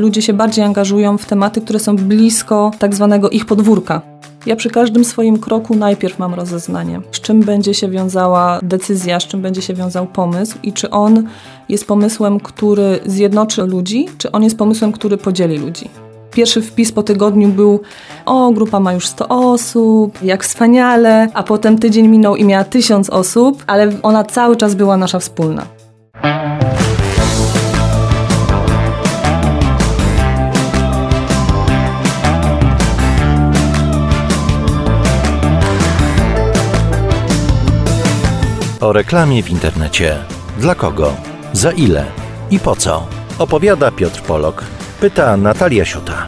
ludzie się bardziej angażują w tematy, które są blisko tak zwanego ich podwórka. Ja przy każdym swoim kroku najpierw mam rozeznanie, z czym będzie się wiązała decyzja, z czym będzie się wiązał pomysł i czy on jest pomysłem, który zjednoczy ludzi, czy on jest pomysłem, który podzieli ludzi. Pierwszy wpis po tygodniu był o, grupa ma już 100 osób, jak wspaniale, a potem tydzień minął i miała 1000 osób, ale ona cały czas była nasza wspólna. O reklamie w internecie. Dla kogo? Za ile? I po co? Opowiada Piotr Polok. Pyta Natalia Siuta.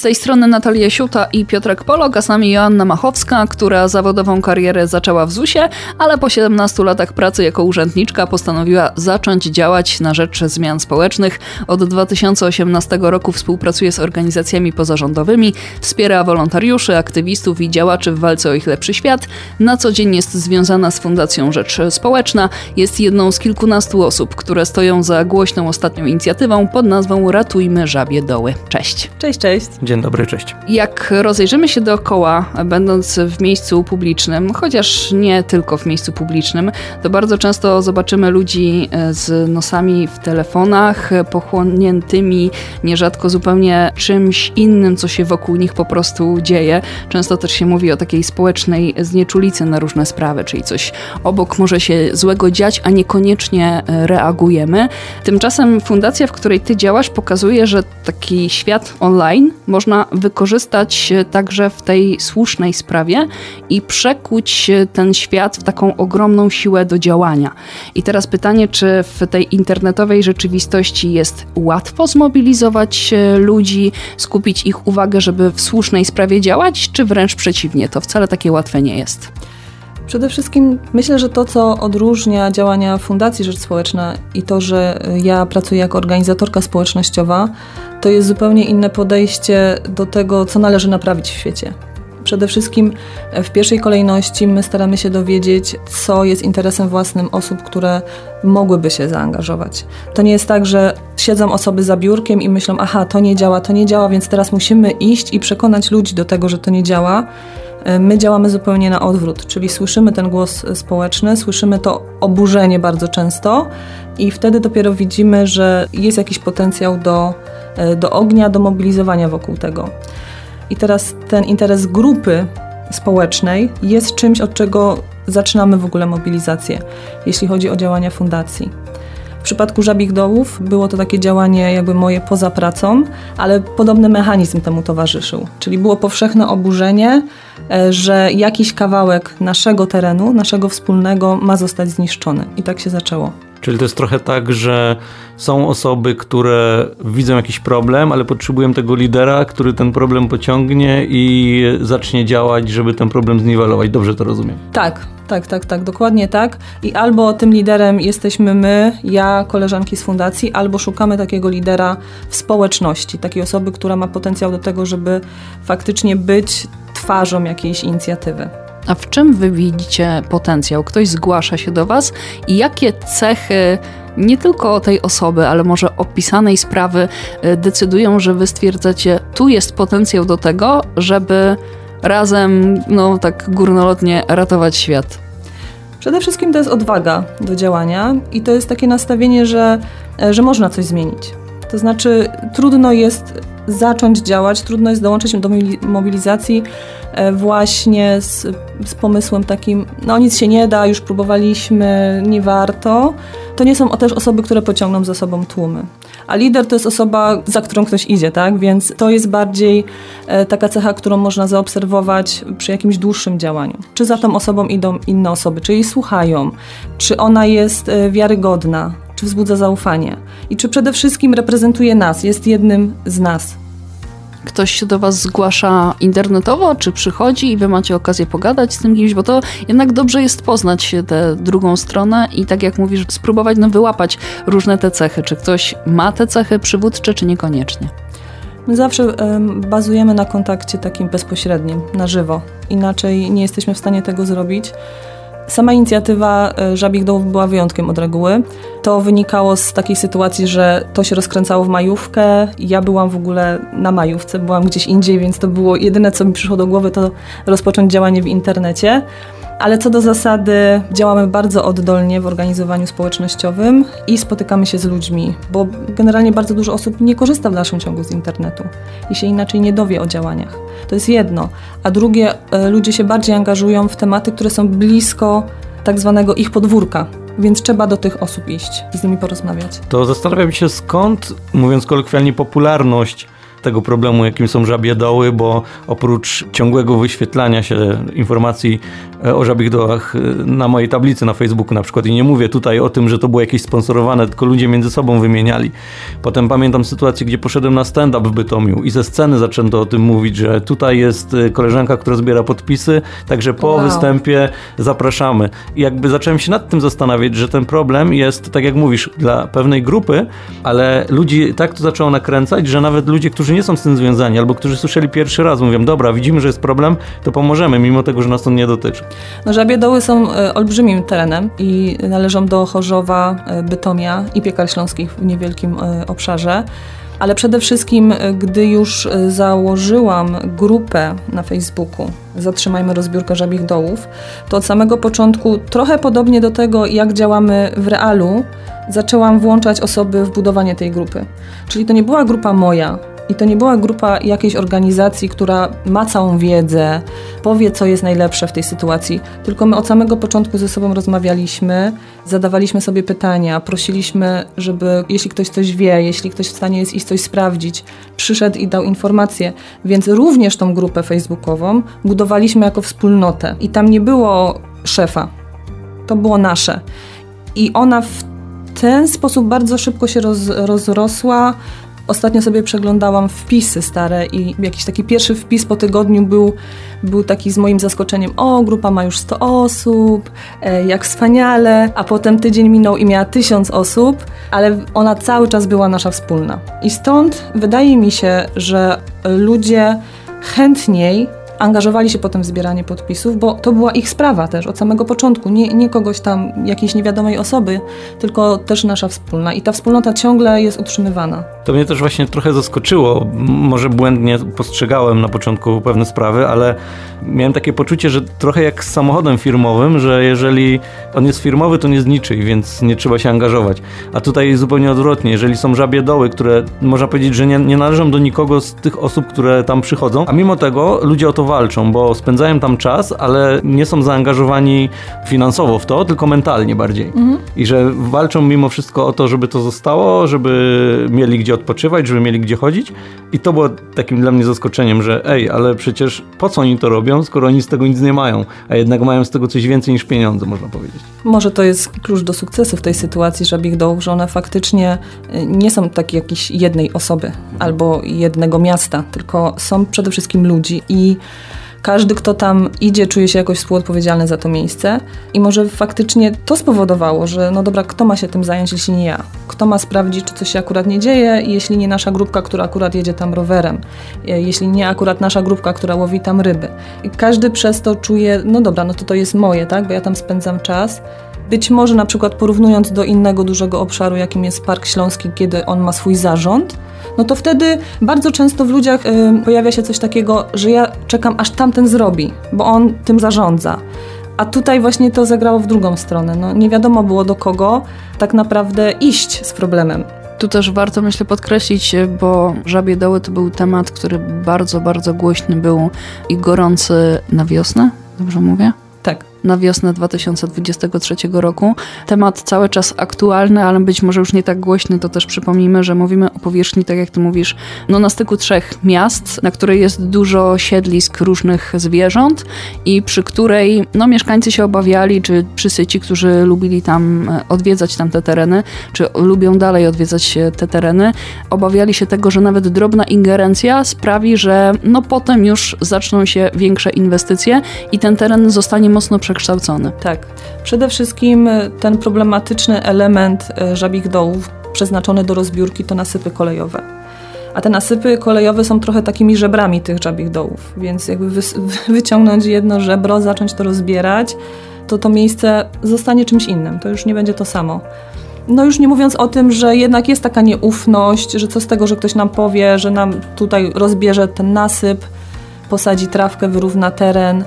Z tej strony Natalia Siuta i Piotrek Polok, a z nami Joanna Machowska, która zawodową karierę zaczęła w ZUS-ie, ale po 17 latach pracy jako urzędniczka postanowiła zacząć działać na rzecz zmian społecznych. Od 2018 roku współpracuje z organizacjami pozarządowymi, wspiera wolontariuszy, aktywistów i działaczy w walce o ich lepszy świat. Na co dzień jest związana z Fundacją Rzecz Społeczna. Jest jedną z kilkunastu osób, które stoją za głośną ostatnią inicjatywą pod nazwą Ratujmy Żabie Doły. Cześć. Cześć, cześć. Dzień dobry, cześć. Jak rozejrzymy się dookoła, będąc w miejscu publicznym, chociaż nie tylko w miejscu publicznym, to bardzo często zobaczymy ludzi e, z nosami w telefonach, pochłoniętymi nierzadko zupełnie czymś innym, co się wokół nich po prostu dzieje. Często też się mówi o takiej społecznej znieczulicy na różne sprawy, czyli coś obok może się złego dziać, a niekoniecznie e, reagujemy. Tymczasem fundacja, w której ty działasz, pokazuje, że taki świat online można wykorzystać także w tej słusznej sprawie i przekuć ten świat w taką ogromną siłę do działania. I teraz pytanie, czy w tej internetowej rzeczywistości jest łatwo zmobilizować ludzi, skupić ich uwagę, żeby w słusznej sprawie działać, czy wręcz przeciwnie, to wcale takie łatwe nie jest? Przede wszystkim myślę, że to, co odróżnia działania Fundacji Rzecz Społeczna i to, że ja pracuję jako organizatorka społecznościowa, to jest zupełnie inne podejście do tego, co należy naprawić w świecie. Przede wszystkim w pierwszej kolejności my staramy się dowiedzieć, co jest interesem własnym osób, które mogłyby się zaangażować. To nie jest tak, że siedzą osoby za biurkiem i myślą, aha, to nie działa, to nie działa, więc teraz musimy iść i przekonać ludzi do tego, że to nie działa my działamy zupełnie na odwrót, czyli słyszymy ten głos społeczny, słyszymy to oburzenie bardzo często i wtedy dopiero widzimy, że jest jakiś potencjał do, e, do ognia, do mobilizowania wokół tego. I teraz ten interes grupy społecznej jest czymś, od czego zaczynamy w ogóle mobilizację, jeśli chodzi o działania fundacji. W przypadku żabich dołów było to takie działanie jakby moje poza pracą, ale podobny mechanizm temu towarzyszył. Czyli było powszechne oburzenie, e, że jakiś kawałek naszego terenu, naszego wspólnego ma zostać zniszczony. I tak się zaczęło. Czyli to jest trochę tak, że są osoby, które widzą jakiś problem, ale potrzebują tego lidera, który ten problem pociągnie i zacznie działać, żeby ten problem zniwelować. Dobrze to rozumiem? Tak, tak, tak, tak, dokładnie tak. I albo tym liderem jesteśmy my, ja, koleżanki z fundacji, albo szukamy takiego lidera w społeczności, takiej osoby, która ma potencjał do tego, żeby faktycznie być twarzą jakiejś inicjatywy. A w czym wy widzicie potencjał? Ktoś zgłasza się do was i jakie cechy nie tylko tej osoby, ale może opisanej sprawy y, decydują, że wy stwierdzacie, tu jest potencjał do tego, żeby razem, no tak górnolotnie, ratować świat? Przede wszystkim to jest odwaga do działania i to jest takie nastawienie, że, e, że można coś zmienić. To znaczy, trudno jest zacząć działać, trudno jest dołączyć do mobilizacji e, właśnie z, z, pomysłem takim, no nic się nie da, już próbowaliśmy, nie warto. To nie są też osoby, które pociągną za sobą tłumy. A lider to jest osoba, za którą ktoś idzie, tak? Więc to jest bardziej e, taka cecha, którą można zaobserwować przy jakimś dłuższym działaniu. Czy za tą osobą idą inne osoby, czy jej słuchają, czy ona jest e, wiarygodna, czy wzbudza zaufanie i czy przede wszystkim reprezentuje nas, jest jednym z nas. Ktoś się do Was zgłasza internetowo, czy przychodzi i Wy macie okazję pogadać z tym kimś, bo to jednak dobrze jest poznać tę drugą stronę i tak jak mówisz, spróbować no, wyłapać różne te cechy. Czy ktoś ma te cechy przywódcze, czy niekoniecznie? My zawsze um, bazujemy na kontakcie takim bezpośrednim, na żywo. Inaczej nie jesteśmy w stanie tego zrobić. Sama inicjatywa e, Żabich Dołów była wyjątkiem od reguły. To wynikało z takiej sytuacji, że to się rozkręcało w majówkę. Ja byłam w ogóle na majówce, byłam gdzieś indziej, więc to było jedyne, co mi przyszło do głowy, to rozpocząć działanie w internecie. Ale co do zasady, działamy bardzo oddolnie w organizowaniu społecznościowym i spotykamy się z ludźmi, bo generalnie bardzo dużo osób nie korzysta w dalszym ciągu z internetu i się inaczej nie dowie o działaniach. To jest jedno. A drugie, e, ludzie się bardziej angażują w tematy, które są blisko tak zwanego ich podwórka, więc trzeba do tych osób iść i z nimi porozmawiać. To zastanawiam się skąd, mówiąc kolokwialnie, popularność tego problemu, jakim są żabie doły, bo oprócz ciągłego wyświetlania się informacji e, o żabich dołach e, na mojej tablicy na Facebooku na przykład i nie mówię tutaj o tym, że to było jakieś sponsorowane, tylko ludzie między sobą wymieniali. Potem pamiętam sytuację, gdzie poszedłem na stand-up w Bytomiu i ze sceny zaczęto o tym mówić, że tutaj jest e, koleżanka, która zbiera podpisy, także po wow. występie zapraszamy. I jakby zacząłem się nad tym zastanawiać, że ten problem jest, tak jak mówisz, dla pewnej grupy, ale ludzi tak to zaczęło nakręcać, że nawet ludzie, którzy którzy nie są z tym związani albo którzy słyszeli pierwszy raz, mówią, dobra, widzimy, że jest problem, to pomożemy, mimo tego, że nas to nie dotyczy. No, Żabie Doły są e, olbrzymim terenem i należą do Chorzowa, e, Bytomia i Piekar Śląskich w niewielkim e, obszarze. Ale przede wszystkim, gdy już założyłam grupę na Facebooku Zatrzymajmy rozbiórkę żabich dołów, to od samego początku, trochę podobnie do tego, jak działamy w realu, zaczęłam włączać osoby w budowanie tej grupy. Czyli to nie była grupa moja, i to nie była grupa jakiejś organizacji, która ma całą wiedzę, powie, co jest najlepsze w tej sytuacji, tylko my od samego początku ze sobą rozmawialiśmy, zadawaliśmy sobie pytania, prosiliśmy, żeby jeśli ktoś coś wie, jeśli ktoś w stanie jest iść coś sprawdzić, przyszedł i dał informacje. Więc również tą grupę facebookową budowaliśmy jako wspólnotę. I tam nie było szefa. To było nasze. I ona w ten sposób bardzo szybko się roz, rozrosła, Ostatnio sobie przeglądałam wpisy stare i jakiś taki pierwszy wpis po tygodniu był, był taki z moim zaskoczeniem, o, grupa ma już 100 osób, e, jak wspaniale, a potem tydzień minął i miała 1000 osób, ale ona cały czas była nasza wspólna. I stąd wydaje mi się, że ludzie chętniej angażowali się potem w zbieranie podpisów, bo to była ich sprawa też od samego początku. Nie, nie kogoś tam, jakiejś niewiadomej osoby, tylko też nasza wspólna. I ta wspólnota ciągle jest utrzymywana. To mnie też właśnie trochę zaskoczyło. Może błędnie postrzegałem na początku pewne sprawy, ale miałem takie poczucie, że trochę jak z samochodem firmowym, że jeżeli on jest firmowy, to nie zniczy, więc nie trzeba się angażować. A tutaj zupełnie odwrotnie. Jeżeli są żabie doły, które można powiedzieć, że nie, nie należą do nikogo z tych osób, które tam przychodzą, a mimo tego ludzie o to walczą, bo spędzają tam czas, ale nie są zaangażowani finansowo w to, tylko mentalnie bardziej. Mhm. I że walczą mimo wszystko o to, żeby to zostało, żeby mieli gdzie odpoczywać, żeby mieli gdzie chodzić. I to było takim dla mnie zaskoczeniem, że ej, ale przecież po co oni to robią, skoro oni z tego nic nie mają, a jednak mają z tego coś więcej niż pieniądze, można powiedzieć. Może to jest klucz do sukcesu w tej sytuacji żabich dołów, że one faktycznie y, nie są takie jakiejś jednej osoby mhm. albo jednego miasta, tylko są przede wszystkim ludzi i każdy, kto tam idzie, czuje się jakoś współodpowiedzialny za to miejsce i może faktycznie to spowodowało, że no dobra, kto ma się tym zająć, jeśli nie ja? Kto ma sprawdzić, czy coś się akurat nie dzieje, jeśli nie nasza grupka, która akurat jedzie tam rowerem, e, jeśli nie akurat nasza grupka, która łowi tam ryby. I każdy przez to czuje, no dobra, no to to jest moje, tak, bo ja tam spędzam czas. Być może na przykład porównując do innego dużego obszaru, jakim jest Park Śląski, kiedy on ma swój zarząd, no to wtedy bardzo często w ludziach y, pojawia się coś takiego, że ja czekam aż tamten zrobi, bo on tym zarządza. A tutaj właśnie to zagrało w drugą stronę. No, nie wiadomo było do kogo tak naprawdę iść z problemem. Tu też warto, myślę, podkreślić, bo Żabie Doły to był temat, który bardzo, bardzo głośny był i gorący na wiosnę, dobrze mówię? Na wiosnę 2023 roku. Temat cały czas aktualny, ale być może już nie tak głośny, to też przypomnijmy, że mówimy o powierzchni, tak jak ty mówisz, no na styku trzech miast, na której jest dużo siedlisk różnych zwierząt i przy której no, mieszkańcy się obawiali, czy przysyci, którzy lubili tam e, odwiedzać tamte tereny, czy lubią dalej odwiedzać te tereny, obawiali się tego, że nawet drobna ingerencja sprawi, że no potem już zaczną się większe inwestycje i ten teren zostanie mocno przekształcony. Tak. Przede wszystkim e, ten problematyczny element e, żabich dołów przeznaczony do rozbiórki to nasypy kolejowe. A te nasypy kolejowe są trochę takimi żebrami tych żabich dołów, więc jakby wy, wyciągnąć jedno żebro, zacząć to rozbierać, to to miejsce zostanie czymś innym. To już nie będzie to samo. No już nie mówiąc o tym, że jednak jest taka nieufność, że co z tego, że ktoś nam powie, że nam tutaj rozbierze ten nasyp, posadzi trawkę, wyrówna teren.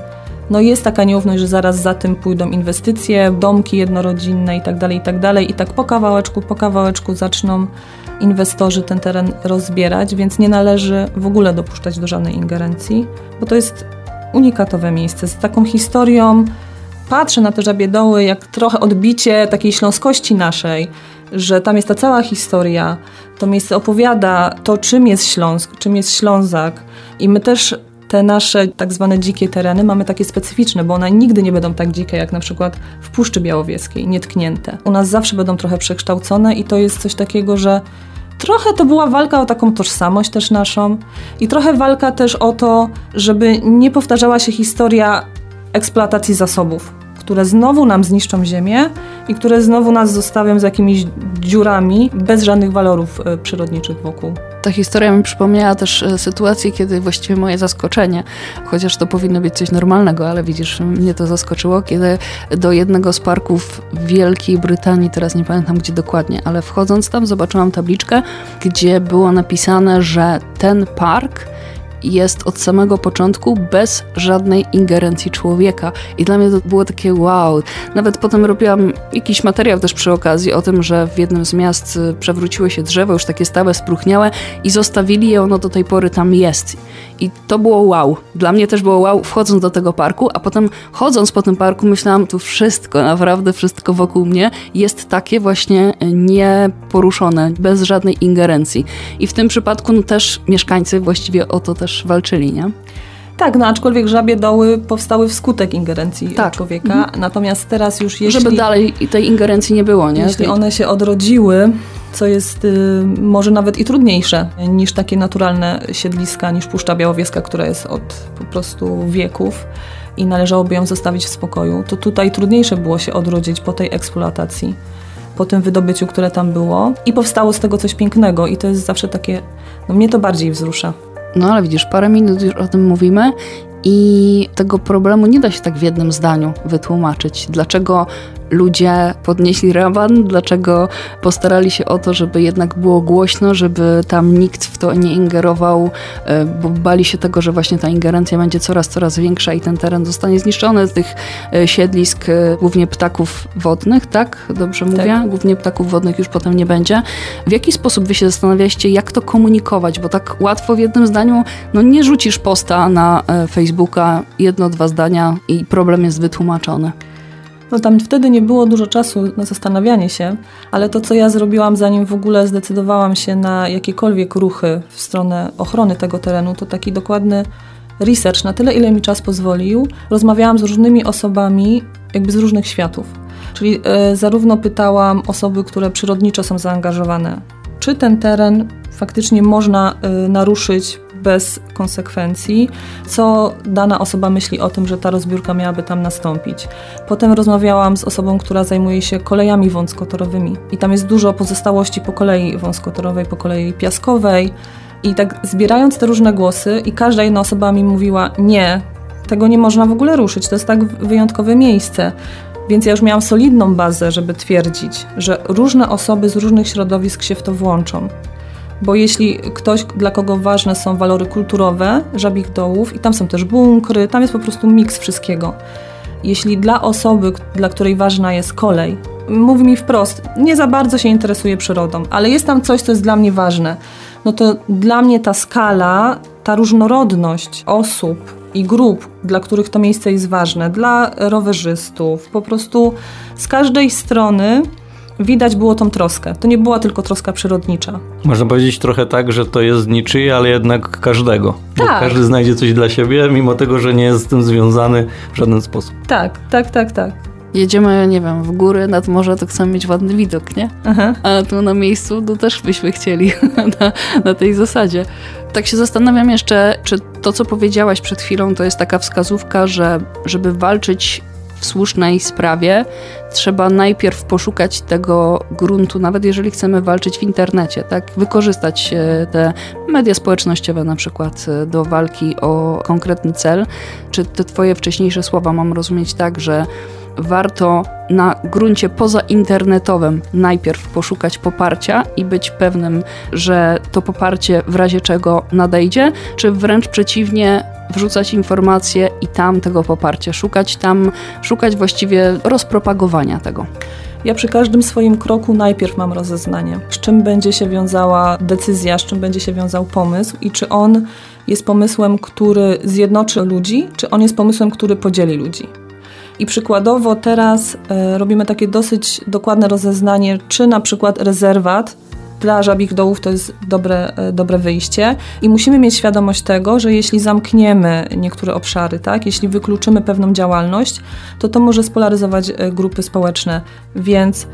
No jest taka nieufność, że zaraz za tym pójdą inwestycje, domki jednorodzinne tak itd. Tak I tak po kawałeczku, po kawałeczku zaczną inwestorzy ten teren rozbierać, więc nie należy w ogóle dopuszczać do żadnej ingerencji, bo to jest unikatowe miejsce z taką historią. Patrzę na te żabie doły jak trochę odbicie takiej śląskości naszej, że tam jest ta cała historia. To miejsce opowiada to, czym jest Śląsk, czym jest Ślązak. I my też te nasze tak zwane dzikie tereny mamy takie specyficzne, bo one nigdy nie będą tak dzikie jak na przykład w Puszczy Białowieskiej, nietknięte. U nas zawsze będą trochę przekształcone i to jest coś takiego, że trochę to była walka o taką tożsamość też naszą i trochę walka też o to, żeby nie powtarzała się historia eksploatacji zasobów które znowu nam zniszczą ziemię i które znowu nas zostawią z jakimiś dziurami bez żadnych walorów e, przyrodniczych wokół. Ta historia mi przypomniała też e, sytuację, kiedy właściwie moje zaskoczenie, chociaż to powinno być coś normalnego, ale widzisz, mnie to zaskoczyło, kiedy do jednego z parków Wielkiej Brytanii, teraz nie pamiętam gdzie dokładnie, ale wchodząc tam zobaczyłam tabliczkę, gdzie było napisane, że ten park jest od samego początku bez żadnej ingerencji człowieka. I dla mnie to było takie wow. Nawet potem robiłam jakiś materiał też przy okazji o tym, że w jednym z miast y, przewróciły się drzewo, już takie stałe, spruchniałe i zostawili je, ono do tej pory tam jest. I to było wow. Dla mnie też było wow wchodząc do tego parku, a potem chodząc po tym parku myślałam, tu wszystko, naprawdę wszystko wokół mnie jest takie właśnie nieporuszone, bez żadnej ingerencji. I w tym przypadku no, też mieszkańcy właściwie o to też walczyli, nie? Tak, no aczkolwiek żabie doły powstały wskutek ingerencji tak. człowieka, mhm. natomiast teraz już jeśli... Żeby dalej tej ingerencji nie było, nie? Jeśli one się odrodziły, co jest y, może nawet i trudniejsze niż takie naturalne siedliska, niż Puszcza Białowieska, która jest od po prostu wieków i należałoby ją zostawić w spokoju, to tutaj trudniejsze było się odrodzić po tej eksploatacji, po tym wydobyciu, które tam było i powstało z tego coś pięknego i to jest zawsze takie, no mnie to bardziej wzrusza. No ale widzisz, parę minut już o tym mówimy i tego problemu nie da się tak w jednym zdaniu wytłumaczyć. Dlaczego ludzie podnieśli raban, dlaczego postarali się o to, żeby jednak było głośno, żeby tam nikt w to nie ingerował, e, bo bali się tego, że właśnie ta ingerencja będzie coraz, coraz większa i ten teren zostanie zniszczony z tych e, siedlisk, e, głównie ptaków wodnych, tak? Dobrze mówię? Tak. Głównie ptaków wodnych już potem nie będzie. W jaki sposób wy się zastanawialiście, jak to komunikować? Bo tak łatwo w jednym zdaniu, no nie rzucisz posta na Facebooka, jedno, dwa zdania i problem jest wytłumaczony. No tam wtedy nie było dużo czasu na zastanawianie się, ale to, co ja zrobiłam, zanim w ogóle zdecydowałam się na jakiekolwiek ruchy w stronę ochrony tego terenu, to taki dokładny research na tyle, ile mi czas pozwolił. Rozmawiałam z różnymi osobami, jakby z różnych światów. Czyli y, zarówno pytałam osoby, które przyrodniczo są zaangażowane, czy ten teren faktycznie można y, naruszyć bez konsekwencji, co dana osoba myśli o tym, że ta rozbiórka miałaby tam nastąpić. Potem rozmawiałam z osobą, która zajmuje się kolejami wąskotorowymi i tam jest dużo pozostałości po kolei wąskotorowej, po kolei piaskowej. I tak zbierając te różne głosy, i każda jedna osoba mi mówiła: Nie, tego nie można w ogóle ruszyć, to jest tak wyjątkowe miejsce. Więc ja już miałam solidną bazę, żeby twierdzić, że różne osoby z różnych środowisk się w to włączą. Bo jeśli ktoś, dla kogo ważne są walory kulturowe żabich dołów i tam są też bunkry, tam jest po prostu miks wszystkiego. Jeśli dla osoby, dla której ważna jest kolej, mówi mi wprost, nie za bardzo się interesuje przyrodą, ale jest tam coś, co jest dla mnie ważne, no to dla mnie ta skala, ta różnorodność osób i grup, dla których to miejsce jest ważne, dla rowerzystów, po prostu z każdej strony widać było tą troskę. To nie była tylko troska przyrodnicza. Można powiedzieć trochę tak, że to jest niczyje, ale jednak każdego. Tak. Bo każdy znajdzie coś dla siebie, mimo tego, że nie jest z tym związany w żaden sposób. Tak, tak, tak, tak. Jedziemy, nie wiem, w góry, nad morze, to chcemy mieć ładny widok, nie? Aha. Ale tu na miejscu, to też byśmy chcieli na, na tej zasadzie. Tak się zastanawiam jeszcze, czy to, co powiedziałaś przed chwilą, to jest taka wskazówka, że żeby walczyć w słusznej sprawie, trzeba najpierw poszukać tego gruntu, nawet jeżeli chcemy walczyć w internecie, tak? Wykorzystać e, te media społecznościowe na przykład e, do walki o konkretny cel. Czy te twoje wcześniejsze słowa mam rozumieć tak, że warto na gruncie pozainternetowym najpierw poszukać poparcia i być pewnym, że to poparcie w razie czego nadejdzie, czy wręcz przeciwnie, wrzucać informacje i tam tego poparcia szukać, tam szukać właściwie rozpropagowania tego. Ja przy każdym swoim kroku najpierw mam rozeznanie, z czym będzie się wiązała decyzja, z czym będzie się wiązał pomysł i czy on jest pomysłem, który zjednoczy ludzi, czy on jest pomysłem, który podzieli ludzi. I przykładowo teraz e, robimy takie dosyć dokładne rozeznanie, czy na przykład rezerwat dla żabich dołów to jest dobre, e, dobre wyjście i musimy mieć świadomość tego, że jeśli zamkniemy niektóre obszary, tak, jeśli wykluczymy pewną działalność, to to może spolaryzować e, grupy społeczne, więc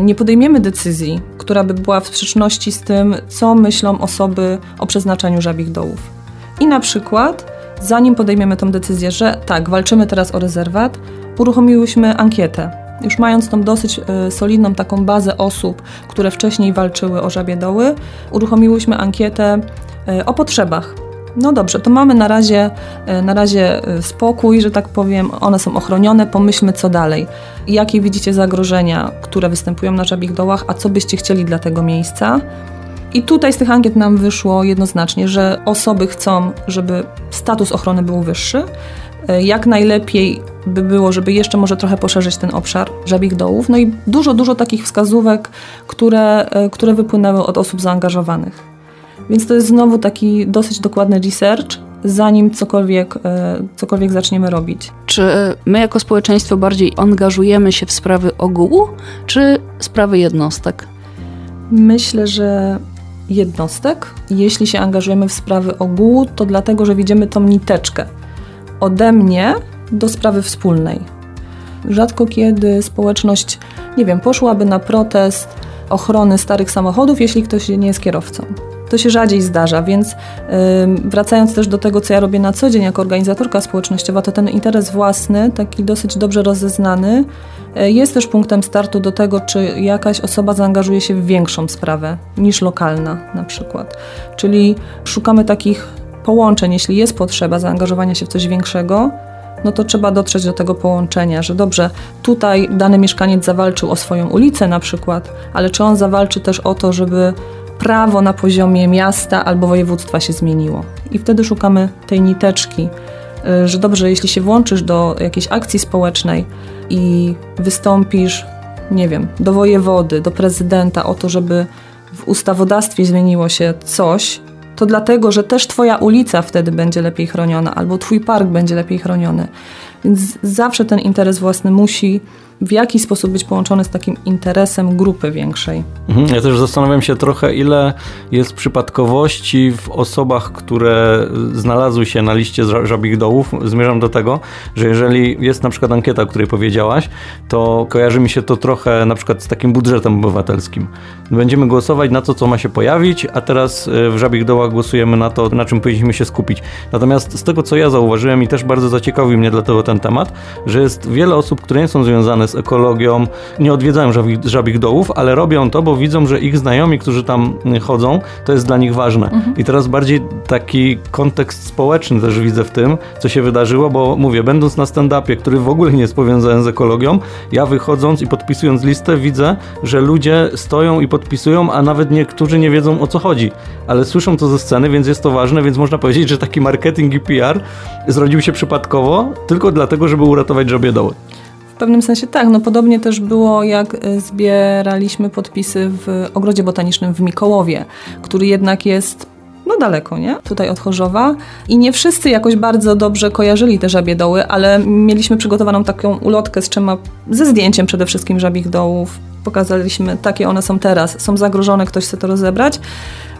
nie podejmiemy decyzji, która by była w sprzeczności z tym, co myślą osoby o przeznaczeniu żabich dołów. I na przykład zanim podejmiemy tę decyzję, że tak, walczymy teraz o rezerwat, uruchomiłyśmy ankietę. Już mając tą dosyć y, solidną taką bazę osób, które wcześniej walczyły o żabie doły, uruchomiłyśmy ankietę y, o potrzebach. No dobrze, to mamy na razie, y, na razie spokój, że tak powiem, one są ochronione, pomyślmy co dalej. Jakie widzicie zagrożenia, które występują na żabich dołach, a co byście chcieli dla tego miejsca? I tutaj z tych ankiet nam wyszło jednoznacznie, że osoby chcą, żeby status ochrony był wyższy. E, jak najlepiej by było, żeby jeszcze może trochę poszerzyć ten obszar żabich dołów. No i dużo, dużo takich wskazówek, które, e, które wypłynęły od osób zaangażowanych. Więc to jest znowu taki dosyć dokładny research, zanim cokolwiek, e, cokolwiek zaczniemy robić. Czy my jako społeczeństwo bardziej angażujemy się w sprawy ogółu, czy sprawy jednostek? Myślę, że jednostek. Jeśli się angażujemy w sprawy ogółu, to dlatego, że widzimy tą niteczkę ode mnie do sprawy wspólnej. Rzadko kiedy społeczność, nie wiem, poszłaby na protest ochrony starych samochodów, jeśli ktoś nie jest kierowcą. To się rzadziej zdarza, więc wracając też do tego, co ja robię na co dzień jako organizatorka społecznościowa, to ten interes własny, taki dosyć dobrze rozeznany, yy, jest też punktem startu do tego, czy jakaś osoba zaangażuje się w większą sprawę niż lokalna na przykład. Czyli szukamy takich połączeń, jeśli jest potrzeba zaangażowania się w coś większego, no to trzeba dotrzeć do tego połączenia, że dobrze, tutaj dany mieszkaniec zawalczył o swoją ulicę na przykład, ale czy on zawalczy też o to, żeby prawo na poziomie miasta albo województwa się zmieniło. I wtedy szukamy tej niteczki, y, że dobrze, jeśli się włączysz do jakiejś akcji społecznej i wystąpisz, nie wiem, do wojewody, do prezydenta o to, żeby w ustawodawstwie zmieniło się coś, to dlatego, że też Twoja ulica wtedy będzie lepiej chroniona, albo Twój park będzie lepiej chroniony. Więc zawsze ten interes własny musi w jaki sposób być połączony z takim interesem grupy większej. Mhm. Ja też zastanawiam się trochę, ile jest przypadkowości w osobach, które znalazły się na liście żabich dołów. Zmierzam do tego, że jeżeli jest na przykład ankieta, o której powiedziałaś, to kojarzy mi się to trochę na przykład z takim budżetem obywatelskim. Będziemy głosować na to, co ma się pojawić, a teraz e, w żabich dołach głosujemy na to, na czym powinniśmy się skupić. Natomiast z tego, co ja zauważyłem i też bardzo zaciekawił mnie dlatego ten temat, że jest wiele osób, które nie są związane z ekologią, nie odwiedzają żabich, żabich dołów, ale robią to, bo widzą, że ich znajomi, którzy tam chodzą, to jest dla nich ważne. Mhm. I teraz bardziej taki kontekst społeczny też widzę w tym, co się wydarzyło, bo mówię, będąc na stand-upie, który w ogóle nie jest powiązany z ekologią, ja wychodząc i podpisując listę widzę, że ludzie stoją i podpisują, a nawet niektórzy nie wiedzą o co chodzi, ale słyszą to ze sceny, więc jest to ważne, więc można powiedzieć, że taki marketing i PR zrodził się przypadkowo, tylko dlatego, żeby uratować żabie doły. W pewnym sensie tak. No podobnie też było, jak y, zbieraliśmy podpisy w Ogrodzie Botanicznym w Mikołowie, który jednak jest no daleko, nie? Tutaj od Chorzowa. I nie wszyscy jakoś bardzo dobrze kojarzyli te żabie doły, ale mieliśmy przygotowaną taką ulotkę z trzema, ze zdjęciem przede wszystkim żabich dołów. Pokazaliśmy, takie one są teraz, są zagrożone, ktoś chce to rozebrać.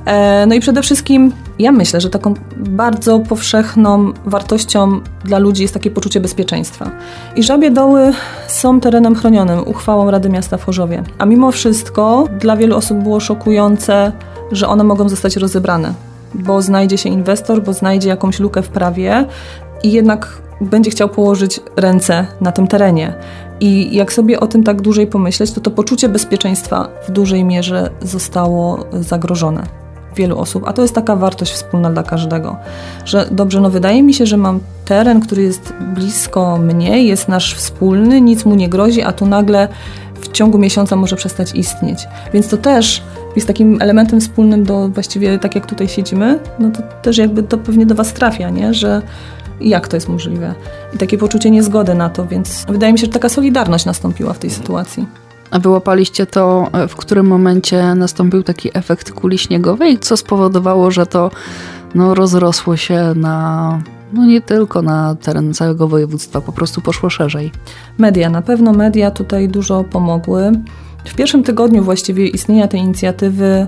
E, no i przede wszystkim ja myślę, że taką bardzo powszechną wartością dla ludzi jest takie poczucie bezpieczeństwa. I Żabie Doły są terenem chronionym uchwałą Rady Miasta w Chorzowie. A mimo wszystko dla wielu osób było szokujące, że one mogą zostać rozebrane, bo znajdzie się inwestor, bo znajdzie jakąś lukę w prawie i jednak będzie chciał położyć ręce na tym terenie. I jak sobie o tym tak dłużej pomyśleć, to to poczucie bezpieczeństwa w dużej mierze zostało zagrożone wielu osób, a to jest taka wartość wspólna dla każdego, że dobrze, no wydaje mi się, że mam teren, który jest blisko mnie, jest nasz wspólny, nic mu nie grozi, a tu nagle w ciągu miesiąca może przestać istnieć. Więc to też jest takim elementem wspólnym do właściwie tak jak tutaj siedzimy, no to też jakby to pewnie do Was trafia, nie? że jak to jest możliwe. I takie poczucie niezgody na to, więc wydaje mi się, że taka solidarność nastąpiła w tej sytuacji. A wyłapaliście to, w którym momencie nastąpił taki efekt kuli śniegowej, co spowodowało, że to no, rozrosło się na no nie tylko na teren całego województwa, po prostu poszło szerzej. Media, na pewno media tutaj dużo pomogły. W pierwszym tygodniu właściwie istnienia tej inicjatywy E,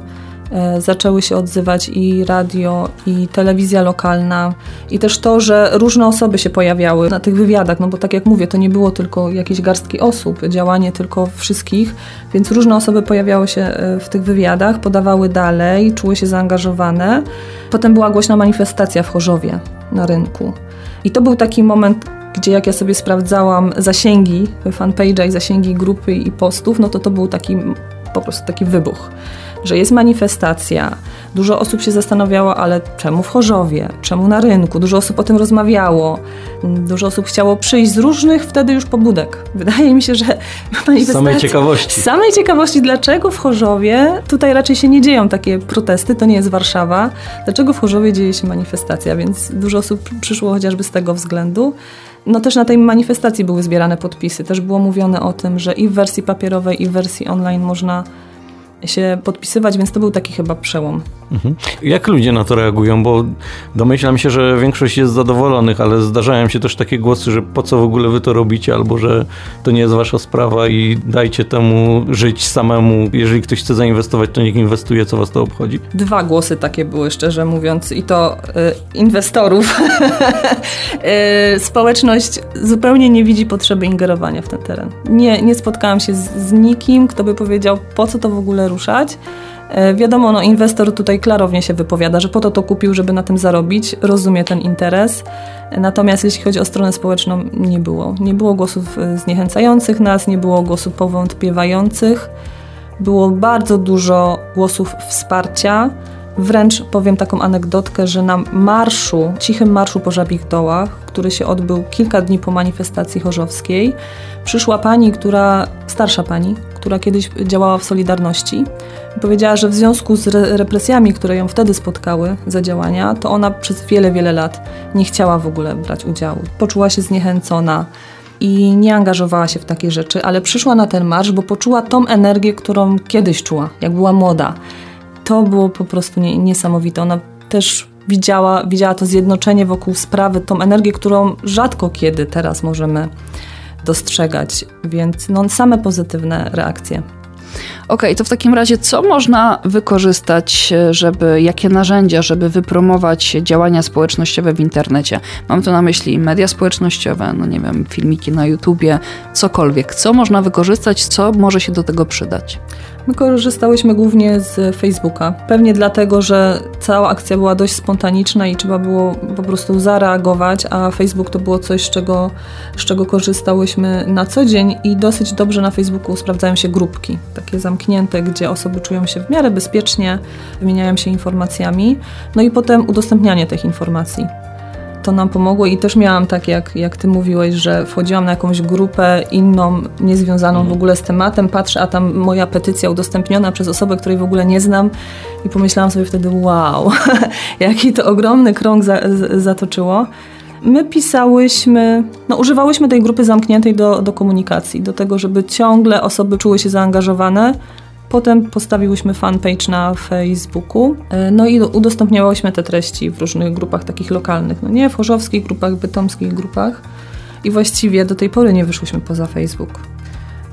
zaczęły się odzywać i radio, i telewizja lokalna, i też to, że różne osoby się pojawiały na tych wywiadach, no bo tak jak mówię, to nie było tylko jakieś garstki osób, działanie tylko wszystkich, więc różne osoby pojawiały się e, w tych wywiadach, podawały dalej, czuły się zaangażowane. Potem była głośna manifestacja w Chorzowie na rynku. I to był taki moment, gdzie jak ja sobie sprawdzałam zasięgi fanpage'a i zasięgi grupy i postów, no to to był taki po prostu taki wybuch że jest manifestacja. Dużo osób się zastanawiało, ale czemu w Chorzowie, czemu na rynku? Dużo osób o tym rozmawiało. Dużo osób chciało przyjść z różnych wtedy już pobudek. Wydaje mi się, że manifestacja... Samej ciekawości. Samej ciekawości, dlaczego w Chorzowie tutaj raczej się nie dzieją takie protesty, to nie jest Warszawa. Dlaczego w Chorzowie dzieje się manifestacja? Więc dużo osób przyszło chociażby z tego względu. No też na tej manifestacji były zbierane podpisy. Też było mówione o tym, że i w wersji papierowej, i w wersji online można się podpisywać, więc to był taki chyba przełom. Mhm. Jak ludzie na to reagują? Bo domyślam się, że większość jest zadowolonych, ale zdarzają się też takie głosy, że po co w ogóle wy to robicie, albo że to nie jest wasza sprawa i dajcie temu żyć samemu. Jeżeli ktoś chce zainwestować, to niech inwestuje, co was to obchodzi. Dwa głosy takie były, szczerze mówiąc, i to y, inwestorów. y, społeczność zupełnie nie widzi potrzeby ingerowania w ten teren. Nie, nie spotkałam się z, z nikim, kto by powiedział, po co to w ogóle ruszać. E, wiadomo, no, inwestor tutaj klarownie się wypowiada, że po to to kupił, żeby na tym zarobić, rozumie ten interes. Natomiast jeśli chodzi o stronę społeczną, nie było. Nie było głosów e, zniechęcających nas, nie było głosów powątpiewających. Było bardzo dużo głosów wsparcia. Wręcz powiem taką anegdotkę, że na marszu, cichym marszu po Żabich Dołach, który się odbył kilka dni po manifestacji chorzowskiej, przyszła pani, która, starsza pani, która kiedyś działała w Solidarności, powiedziała, że w związku z re represjami, które ją wtedy spotkały za działania, to ona przez wiele, wiele lat nie chciała w ogóle brać udziału. Poczuła się zniechęcona i nie angażowała się w takie rzeczy, ale przyszła na ten marsz, bo poczuła tą energię, którą kiedyś czuła, jak była młoda. To było po prostu nie, niesamowite. Ona też widziała, widziała to zjednoczenie wokół sprawy, tą energię, którą rzadko kiedy teraz możemy dostrzegać, więc no, same pozytywne reakcje. OK, to w takim razie co można wykorzystać, żeby, jakie narzędzia, żeby wypromować działania społecznościowe w internecie? Mam tu na myśli media społecznościowe, no nie wiem, filmiki na YouTubie, cokolwiek. Co można wykorzystać, co może się do tego przydać? My korzystałyśmy głównie z Facebooka. Pewnie dlatego, że cała akcja była dość spontaniczna i trzeba było po prostu zareagować, a Facebook to było coś, z czego, z czego korzystałyśmy na co dzień i dosyć dobrze na Facebooku sprawdzają się grupki, takie zamknięte, gdzie osoby czują się w miarę bezpiecznie, wymieniają się informacjami, no i potem udostępnianie tych informacji to nam pomogło i też miałam tak, jak, jak ty mówiłeś, że wchodziłam na jakąś grupę inną, niezwiązaną w mhm. ogóle z tematem, patrzę, a tam moja petycja udostępniona przez osobę, której w ogóle nie znam i pomyślałam sobie wtedy, wow, jaki to ogromny krąg za, z, zatoczyło. My pisałyśmy, no używałyśmy tej grupy zamkniętej do, do komunikacji, do tego, żeby ciągle osoby czuły się zaangażowane, Potem postawiłyśmy fanpage na Facebooku, e, no i udostępniałyśmy te treści w różnych grupach takich lokalnych, no nie, w chorzowskich grupach, bytomskich grupach. I właściwie do tej pory nie wyszłyśmy poza Facebook.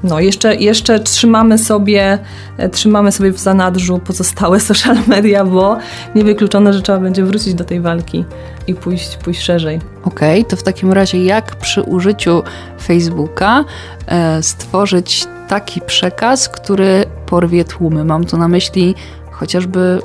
No, jeszcze, jeszcze trzymamy, sobie, e, trzymamy sobie w zanadrzu pozostałe social media, bo niewykluczone, że trzeba będzie wrócić do tej walki i pójść, pójść szerzej. Okej, okay, to w takim razie jak przy użyciu Facebooka e, stworzyć taki przekaz, który porwie tłumy? Mam tu na myśli chociażby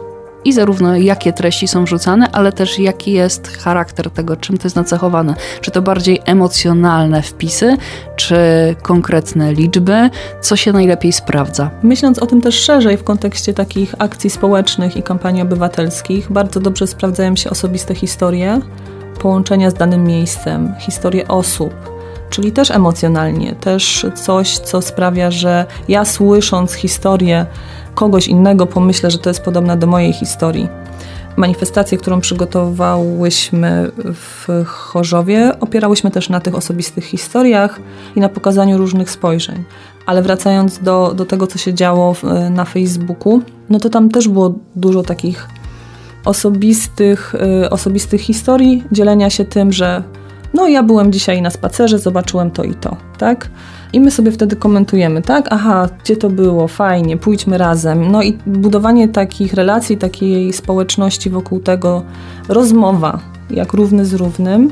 i zarówno jakie treści są wrzucane, ale też jaki jest charakter tego, czym to jest nacechowane. Czy to bardziej emocjonalne wpisy, czy konkretne liczby, co się najlepiej sprawdza. Myśląc o tym też szerzej w kontekście takich akcji społecznych i kampanii obywatelskich, bardzo dobrze sprawdzają się osobiste historie, połączenia z danym miejscem, historie osób, czyli też emocjonalnie, też coś, co sprawia, że ja słysząc historię kogoś innego pomyślę, że to jest podobne do mojej historii. Manifestację, którą przygotowałyśmy w Chorzowie, opierałyśmy też na tych osobistych historiach i na pokazaniu różnych spojrzeń. Ale wracając do, do tego, co się działo na Facebooku, no to tam też było dużo takich osobistych, y, osobistych historii, dzielenia się tym, że no ja byłem dzisiaj na spacerze, zobaczyłem to i to, tak? I my sobie wtedy komentujemy, tak? Aha, gdzie to było? Fajnie, pójdźmy razem. No i budowanie takich relacji, takiej społeczności wokół tego, rozmowa, jak równy z równym.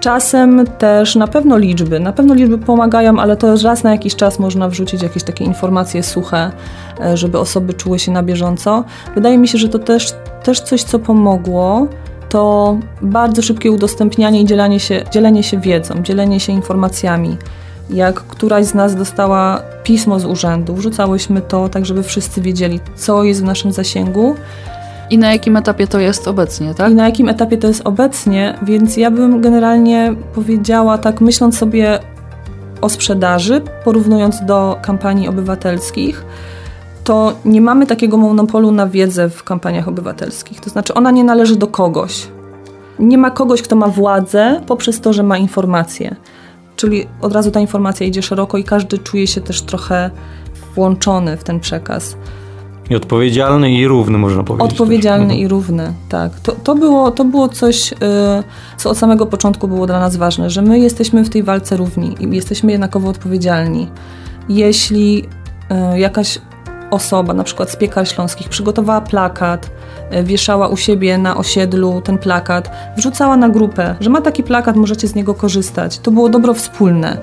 Czasem też na pewno liczby. Na pewno liczby pomagają, ale to raz na jakiś czas można wrzucić jakieś takie informacje suche, e, żeby osoby czuły się na bieżąco. Wydaje mi się, że to też, też coś, co pomogło to bardzo szybkie udostępnianie i dzielenie się, dzielenie się wiedzą, dzielenie się informacjami. Jak któraś z nas dostała pismo z urzędu, wrzucałyśmy to tak, żeby wszyscy wiedzieli, co jest w naszym zasięgu. I na jakim etapie to jest obecnie, tak? I na jakim etapie to jest obecnie, więc ja bym generalnie powiedziała, tak myśląc sobie o sprzedaży, porównując do kampanii obywatelskich, to nie mamy takiego monopolu na wiedzę w kampaniach obywatelskich. To znaczy, ona nie należy do kogoś. Nie ma kogoś, kto ma władzę poprzez to, że ma informacje. Czyli od razu ta informacja idzie szeroko i każdy czuje się też trochę włączony w ten przekaz. I odpowiedzialny i równy, można powiedzieć. Odpowiedzialny też. i równy, tak. To, to, było, to było coś, yy, co od samego początku było dla nas ważne, że my jesteśmy w tej walce równi i jesteśmy jednakowo odpowiedzialni. Jeśli yy, jakaś osoba, na przykład z piekar śląskich, przygotowała plakat, e, wieszała u siebie na osiedlu ten plakat, wrzucała na grupę, że ma taki plakat, możecie z niego korzystać. To było dobro wspólne.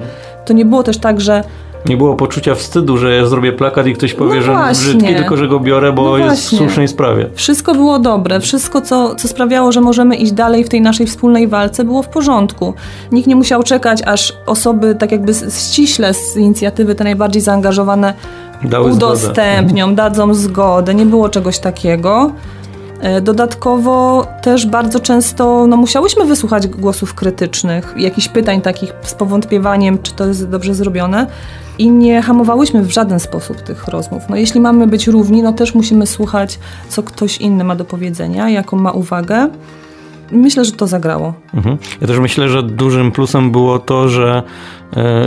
To nie było też tak, że nie było poczucia wstydu, że ja zrobię plakat i ktoś powie, no że brzydki, tylko że go biorę, bo no jest w słusznej sprawie. Wszystko było dobre, wszystko, co, co sprawiało, że możemy iść dalej w tej naszej wspólnej walce, było w porządku. Nikt nie musiał czekać, aż osoby tak jakby ściśle z inicjatywy, te najbardziej zaangażowane, Dały udostępnią, zgodę. dadzą zgodę. Nie było czegoś takiego. E, dodatkowo też bardzo często no, musiałyśmy wysłuchać głosów krytycznych, jakichś pytań takich z powątpiewaniem, czy to jest dobrze zrobione i nie hamowałyśmy w żaden sposób tych rozmów. No, jeśli mamy być równi, no też musimy słuchać, co ktoś inny ma do powiedzenia, jaką ma uwagę. Myślę, że to zagrało. Mhm. Ja też myślę, że dużym plusem było to, że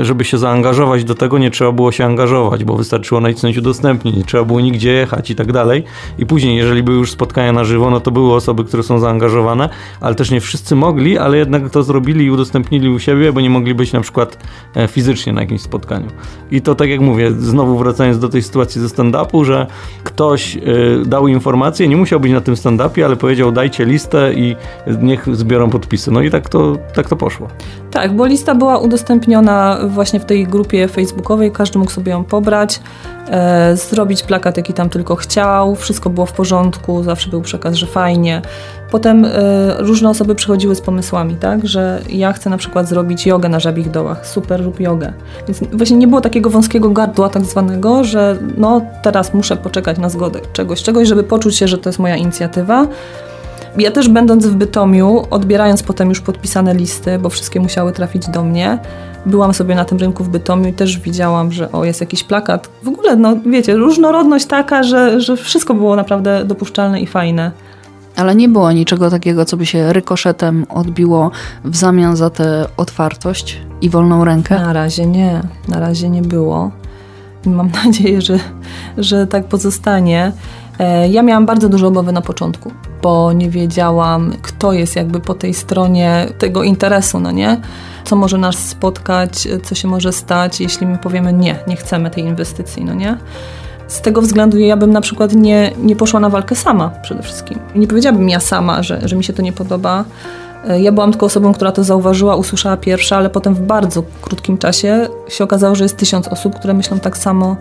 żeby się zaangażować do tego, nie trzeba było się angażować, bo wystarczyło nacisnąć udostępnić, nie trzeba było nigdzie jechać i tak dalej. I później, jeżeli były już spotkania na żywo, no to były osoby, które są zaangażowane, ale też nie wszyscy mogli, ale jednak to zrobili i udostępnili u siebie, bo nie mogli być na przykład e, fizycznie na jakimś spotkaniu. I to tak jak mówię, znowu wracając do tej sytuacji ze stand-upu, że ktoś e, dał informację, nie musiał być na tym stand-upie, ale powiedział dajcie listę i niech zbiorą podpisy. No i tak to, tak to poszło. Tak, bo lista była udostępniona właśnie w tej grupie facebookowej, każdy mógł sobie ją pobrać, e, zrobić plakat, jaki tam tylko chciał, wszystko było w porządku, zawsze był przekaz, że fajnie. Potem e, różne osoby przychodziły z pomysłami, tak, że ja chcę na przykład zrobić jogę na żabich dołach, super, rób jogę. Więc właśnie nie było takiego wąskiego gardła tak zwanego, że no teraz muszę poczekać na zgodę czegoś, czegoś, żeby poczuć się, że to jest moja inicjatywa. Ja też będąc w Bytomiu, odbierając potem już podpisane listy, bo wszystkie musiały trafić do mnie, byłam sobie na tym rynku w Bytomiu i też widziałam, że o, jest jakiś plakat. W ogóle, no wiecie, różnorodność taka, że, że wszystko było naprawdę dopuszczalne i fajne. Ale nie było niczego takiego, co by się rykoszetem odbiło w zamian za tę otwartość i wolną rękę? Na razie nie. Na razie nie było. Mam nadzieję, że, że tak pozostanie. E, ja miałam bardzo dużo obawy na początku, bo nie wiedziałam, kto jest jakby po tej stronie tego interesu, no nie? Co może nas spotkać, co się może stać, jeśli my powiemy nie, nie chcemy tej inwestycji, no nie? Z tego względu ja bym na przykład nie, nie poszła na walkę sama przede wszystkim. Nie powiedziałabym ja sama, że, że mi się to nie podoba. E, ja byłam tylko osobą, która to zauważyła, usłyszała pierwsza, ale potem w bardzo krótkim czasie się okazało, że jest tysiąc osób, które myślą tak samo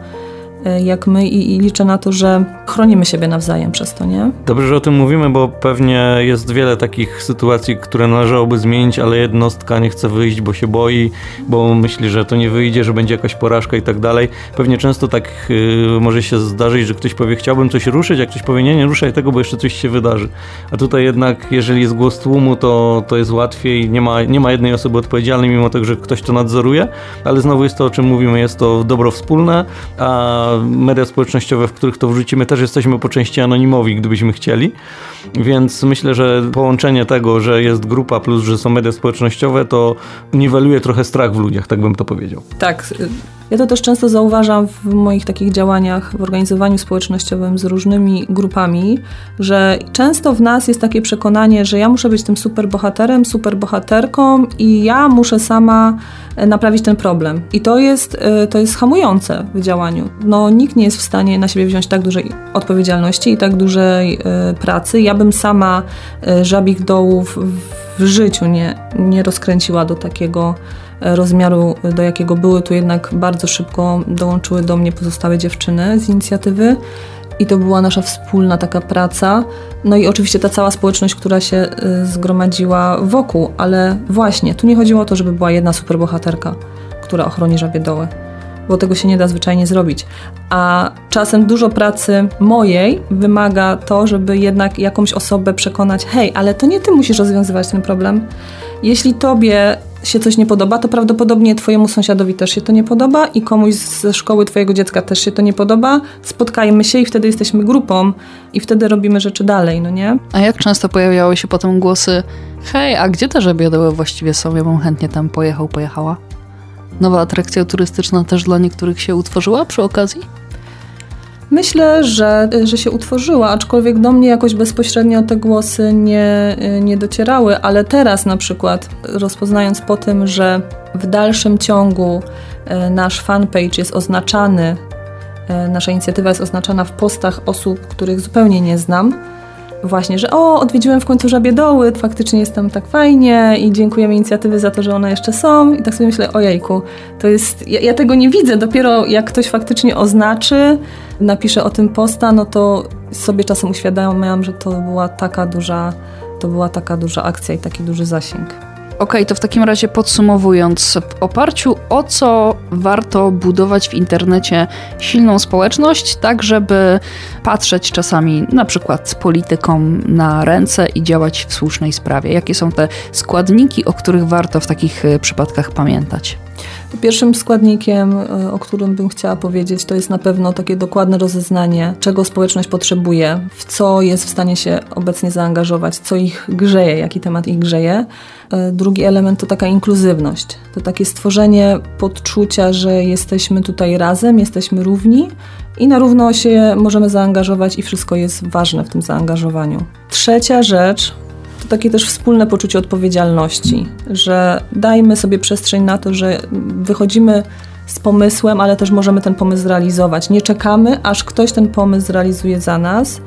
jak my i, i, liczę na to, że chronimy siebie nawzajem przez to, nie? Dobrze, że o tym mówimy, bo pewnie jest wiele takich sytuacji, które należałoby zmienić, ale jednostka nie chce wyjść, bo się boi, bo myśli, że to nie wyjdzie, że będzie jakaś porażka i tak dalej. Pewnie często tak y, może się zdarzyć, że ktoś powie, chciałbym coś ruszyć, jak ktoś powie, nie, nie ruszaj tego, bo jeszcze coś się wydarzy. A tutaj jednak, jeżeli jest głos tłumu, to, to jest łatwiej, nie ma, nie ma jednej osoby odpowiedzialnej, mimo tego, że ktoś to nadzoruje, ale znowu jest to, o czym mówimy, jest to dobro wspólne, a media społecznościowe, w których to wrzucimy, też jesteśmy po części anonimowi, gdybyśmy chcieli. Więc myślę, że połączenie tego, że jest grupa plus, że są media społecznościowe, to niweluje trochę strach w ludziach, tak bym to powiedział. Tak. Ja to też często zauważam w moich takich działaniach w organizowaniu społecznościowym z różnymi grupami, że często w nas jest takie przekonanie, że ja muszę być tym super bohaterem, super bohaterką i ja muszę sama e, naprawić ten problem. I to jest, e, to jest hamujące w działaniu. No, nikt nie jest w stanie na siebie wziąć tak dużej odpowiedzialności i tak dużej e, pracy. Ja bym sama żabich dołów w życiu nie, nie rozkręciła do takiego rozmiaru, do jakiego były. Tu jednak bardzo szybko dołączyły do mnie pozostałe dziewczyny z inicjatywy. I to była nasza wspólna taka praca. No i oczywiście ta cała społeczność, która się y, zgromadziła wokół, ale właśnie, tu nie chodziło o to, żeby była jedna superbohaterka, która ochroni żabie doły, bo tego się nie da zwyczajnie zrobić. A czasem dużo pracy mojej wymaga to, żeby jednak jakąś osobę przekonać, hej, ale to nie ty musisz rozwiązywać ten problem. Jeśli tobie się coś nie podoba, to prawdopodobnie twojemu sąsiadowi też się to nie podoba i komuś ze szkoły twojego dziecka też się to nie podoba. Spotkajmy się i wtedy jesteśmy grupą i wtedy robimy rzeczy dalej, no nie? A jak często pojawiały się potem głosy hej, a gdzie te żebiodoły właściwie są? Ja bym chętnie tam pojechał, pojechała. Nowa atrakcja turystyczna też dla niektórych się utworzyła przy okazji? Myślę, że, że się utworzyła, aczkolwiek do mnie jakoś bezpośrednio te głosy nie, nie docierały, ale teraz na przykład rozpoznając po tym, że w dalszym ciągu e, nasz fanpage jest oznaczany, e, nasza inicjatywa jest oznaczana w postach osób, których zupełnie nie znam, właśnie, że o, odwiedziłem w końcu Żabie Doły, faktycznie jest tam tak fajnie i dziękujemy inicjatywy za to, że one jeszcze są. I tak sobie myślę, ojejku, to jest, ja, ja tego nie widzę, dopiero jak ktoś faktycznie oznaczy, napisze o tym posta, no to sobie czasem uświadamiam, że to była taka duża, to była taka duża akcja i taki duży zasięg. Okay, to w takim razie podsumowując, w oparciu o co warto budować w internecie silną społeczność, tak żeby patrzeć czasami na przykład politykom na ręce i działać w słusznej sprawie? Jakie są te składniki, o których warto w takich e, przypadkach pamiętać? Pierwszym składnikiem, e, o którym bym chciała powiedzieć, to jest na pewno takie dokładne rozeznanie, czego społeczność potrzebuje, w co jest w stanie się obecnie zaangażować, co ich grzeje, jaki temat ich grzeje. E, drugi element to taka inkluzywność, to takie stworzenie podczucia, że jesteśmy tutaj razem, jesteśmy równi i na równo się możemy zaangażować i wszystko jest ważne w tym zaangażowaniu. Trzecia rzecz takie też wspólne poczucie odpowiedzialności, że dajmy sobie przestrzeń na to, że wychodzimy z pomysłem, ale też możemy ten pomysł zrealizować. Nie czekamy, aż ktoś ten pomysł zrealizuje za nas,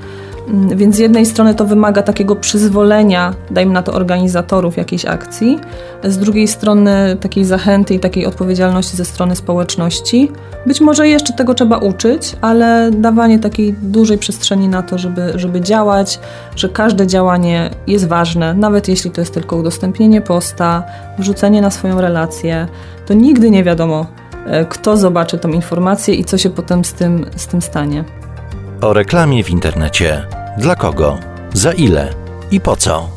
więc z jednej strony to wymaga takiego przyzwolenia, dajmy na to organizatorów jakiejś akcji, z drugiej strony takiej zachęty i takiej odpowiedzialności ze strony społeczności. Być może jeszcze tego trzeba uczyć, ale dawanie takiej dużej przestrzeni na to, żeby, żeby działać, że każde działanie jest ważne, nawet jeśli to jest tylko udostępnienie posta, wrzucenie na swoją relację, to nigdy nie wiadomo, e, kto zobaczy tą informację i co się potem z tym, z tym stanie. O reklamie w internecie. Dla kogo? Za ile? I po co?